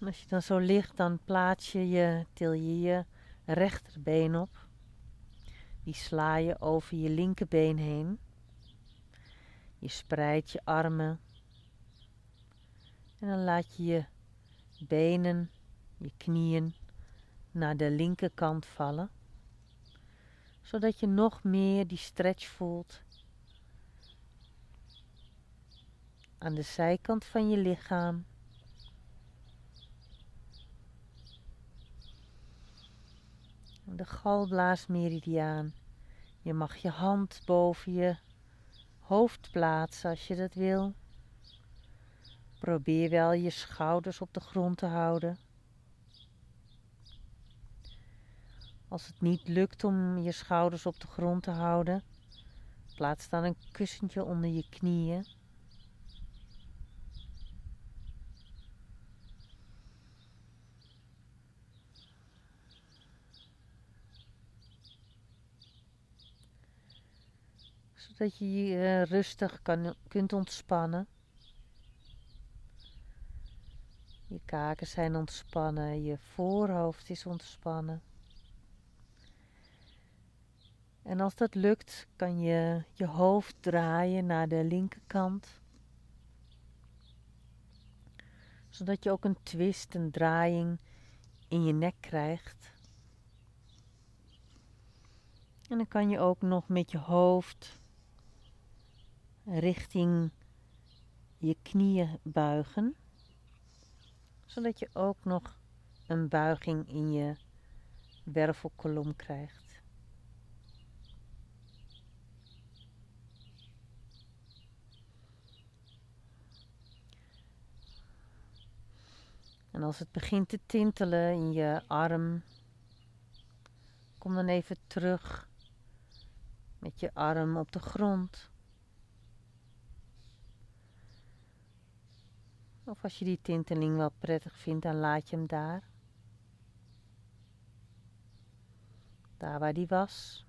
Als je dan zo ligt, dan plaats je je, til je je rechterbeen op. Die sla je over je linkerbeen heen. Je spreidt je armen. En dan laat je je benen, je knieën naar de linkerkant vallen. Zodat je nog meer die stretch voelt aan de zijkant van je lichaam. De galblaasmeridiaan. Je mag je hand boven je hoofd plaatsen als je dat wil. Probeer wel je schouders op de grond te houden. Als het niet lukt om je schouders op de grond te houden, plaats dan een kussentje onder je knieën. Zodat je je eh, rustig kan, kunt ontspannen. Je kaken zijn ontspannen, je voorhoofd is ontspannen. En als dat lukt, kan je je hoofd draaien naar de linkerkant. Zodat je ook een twist, een draaiing in je nek krijgt. En dan kan je ook nog met je hoofd richting je knieën buigen. Zodat je ook nog een buiging in je wervelkolom krijgt. En als het begint te tintelen in je arm, kom dan even terug met je arm op de grond. Of als je die tinteling wel prettig vindt, dan laat je hem daar. Daar waar die was.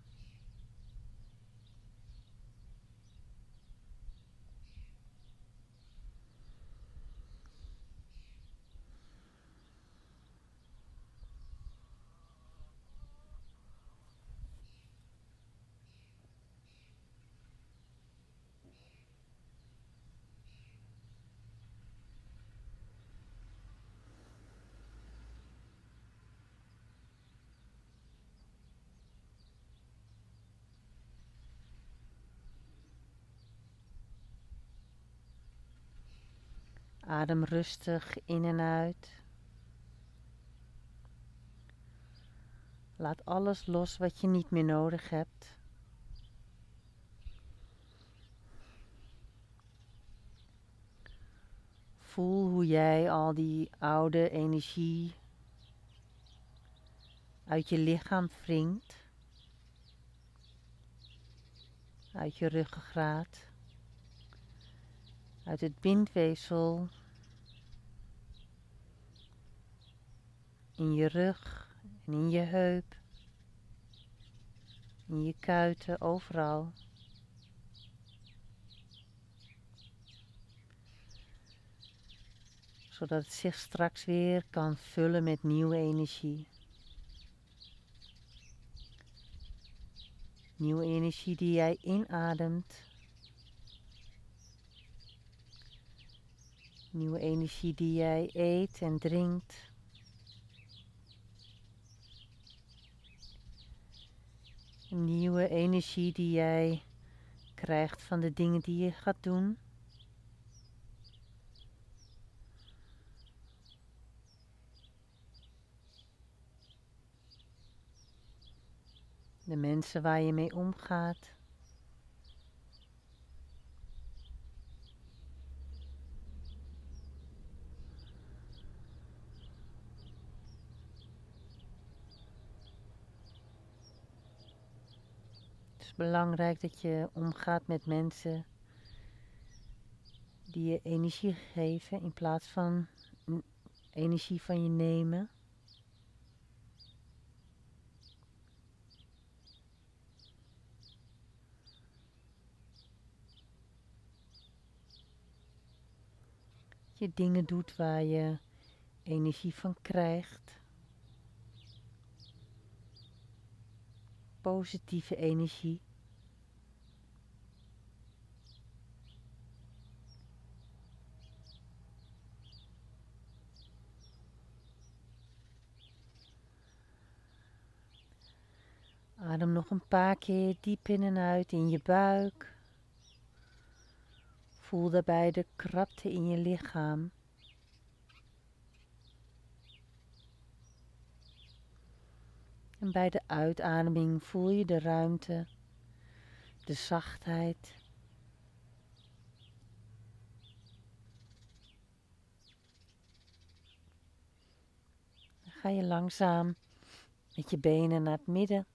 Adem rustig in en uit. Laat alles los wat je niet meer nodig hebt. Voel hoe jij al die oude energie uit je lichaam wringt, uit je ruggengraat, uit het bindweefsel in je rug en in je heup, in je kuiten, overal. Zodat het zich straks weer kan vullen met nieuwe energie. Nieuwe energie die jij inademt. Nieuwe energie die jij eet en drinkt. Nieuwe energie die jij krijgt van de dingen die je gaat doen. De mensen waar je mee omgaat. Belangrijk dat je omgaat met mensen die je energie geven in plaats van energie van je nemen. Je dingen doet waar je energie van krijgt. Positieve energie. Adem nog een paar keer diep in en uit in je buik. Voel daarbij de krapte in je lichaam. En bij de uitademing voel je de ruimte, de zachtheid. Dan ga je langzaam met je benen naar het midden.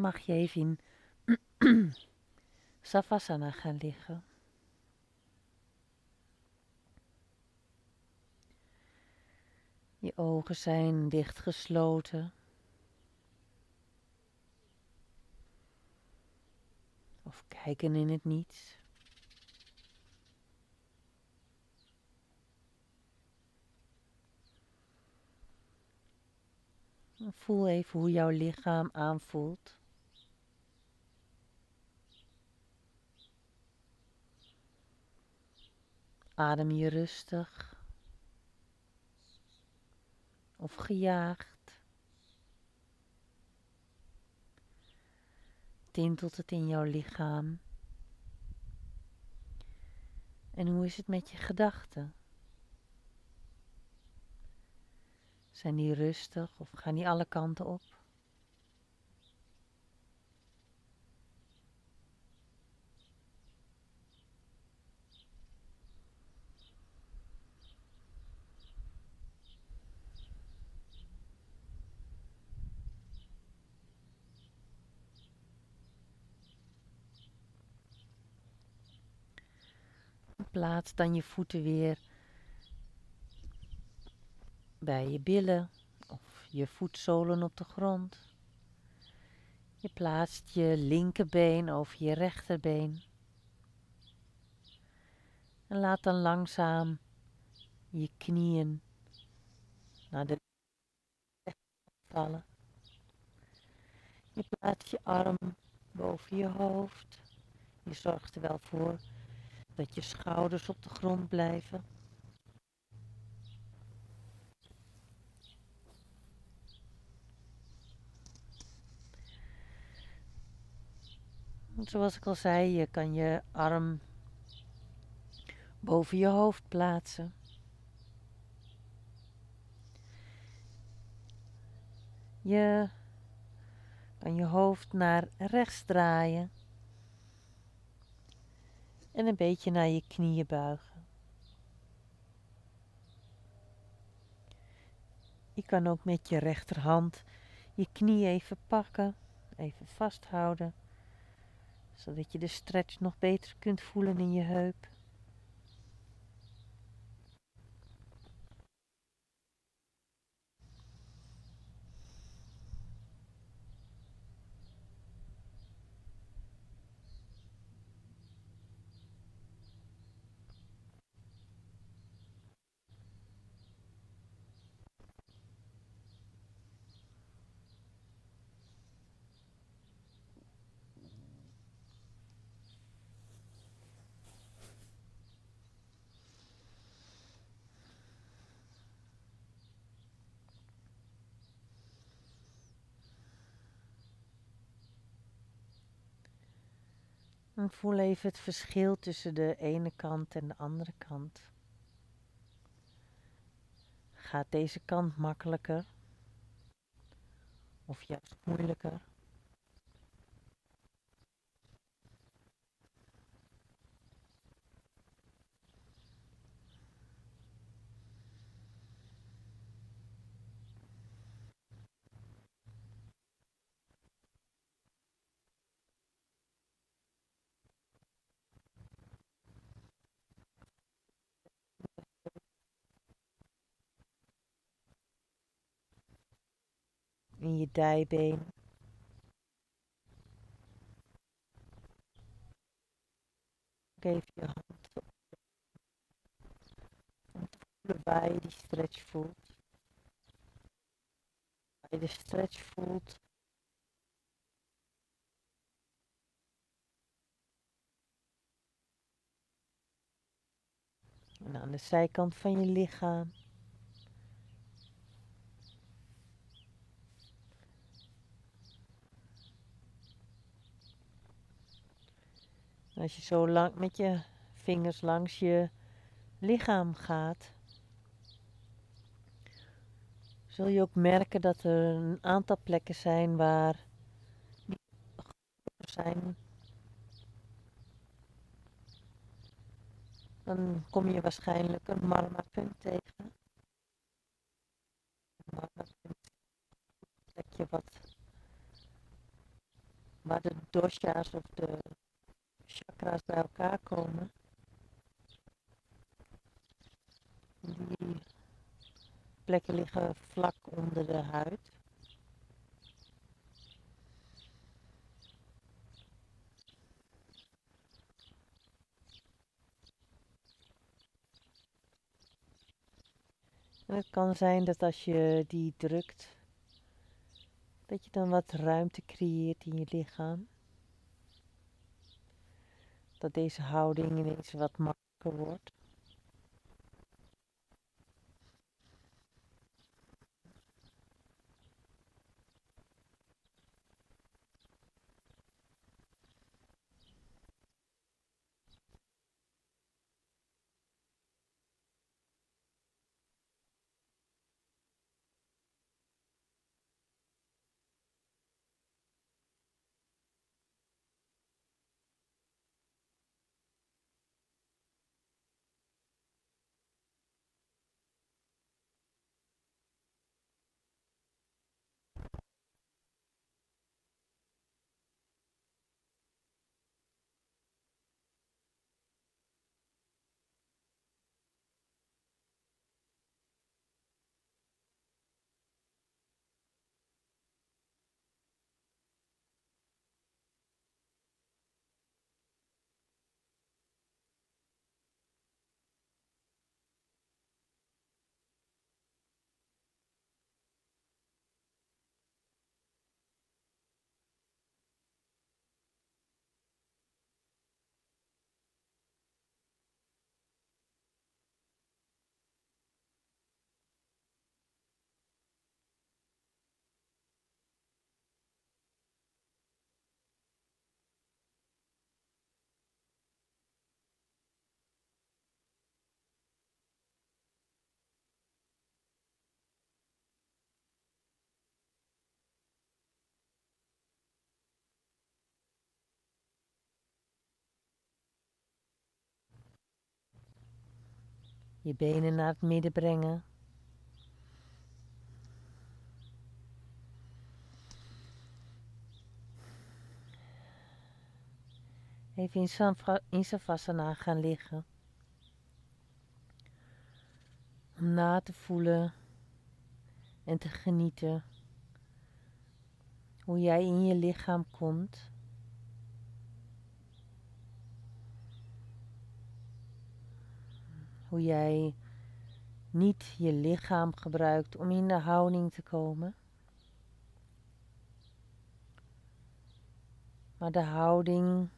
Dan mag je even in Savasana gaan liggen. Je ogen zijn dichtgesloten. Of kijken in het niets. Voel even hoe jouw lichaam aanvoelt. Adem je rustig of gejaagd? Tintelt het in jouw lichaam? En hoe is het met je gedachten? Zijn die rustig of gaan die alle kanten op? Plaats dan je voeten weer bij je billen of je voetzolen op de grond. Je plaatst je linkerbeen over je rechterbeen. En laat dan langzaam je knieën naar de vallen. Je plaatst je arm boven je hoofd. Je zorgt er wel voor dat je schouders op de grond blijven. Zoals ik al zei, je kan je arm boven je hoofd plaatsen. Je kan je hoofd naar rechts draaien en een beetje naar je knieën buigen. Je kan ook met je rechterhand je knie even pakken, even vasthouden, zodat je de stretch nog beter kunt voelen in je heup. Voel even het verschil tussen de ene kant en de andere kant. Gaat deze kant makkelijker? Of juist moeilijker? In je dijbeen. even je hand op. Om je die stretch voelt. Waar je de stretch voelt. En aan de zijkant van je lichaam. Als je zo lang met je vingers langs je lichaam gaat, zul je ook merken dat er een aantal plekken zijn waar zijn. Dan kom je waarschijnlijk een marmerpunt tegen. Een marmerpunt, plekje wat waar de dosha's of de chakra's bij elkaar komen. Die plekken liggen vlak onder de huid. Het kan zijn dat als je die drukt, dat je dan wat ruimte creëert in je lichaam dat deze houding ineens wat makkelijker wordt. Je benen naar het midden brengen. Even in Savasana gaan liggen. Om na te voelen en te genieten hoe jij in je lichaam komt. Hoe jij niet je lichaam gebruikt om in de houding te komen. Maar de houding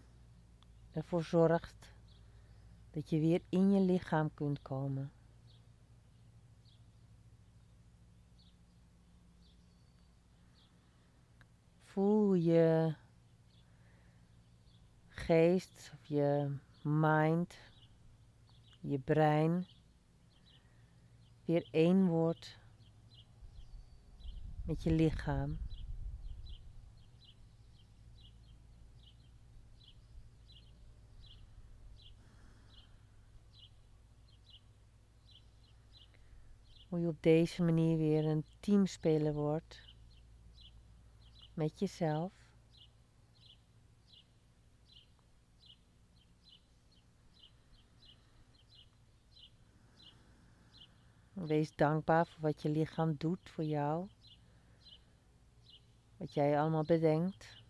ervoor zorgt dat je weer in je lichaam kunt komen. Voel je geest of je mind je brein weer één wordt met je lichaam. Hoe je op deze manier weer een teamspeler wordt met jezelf. Wees dankbaar voor wat je lichaam doet voor jou. Wat jij allemaal bedenkt.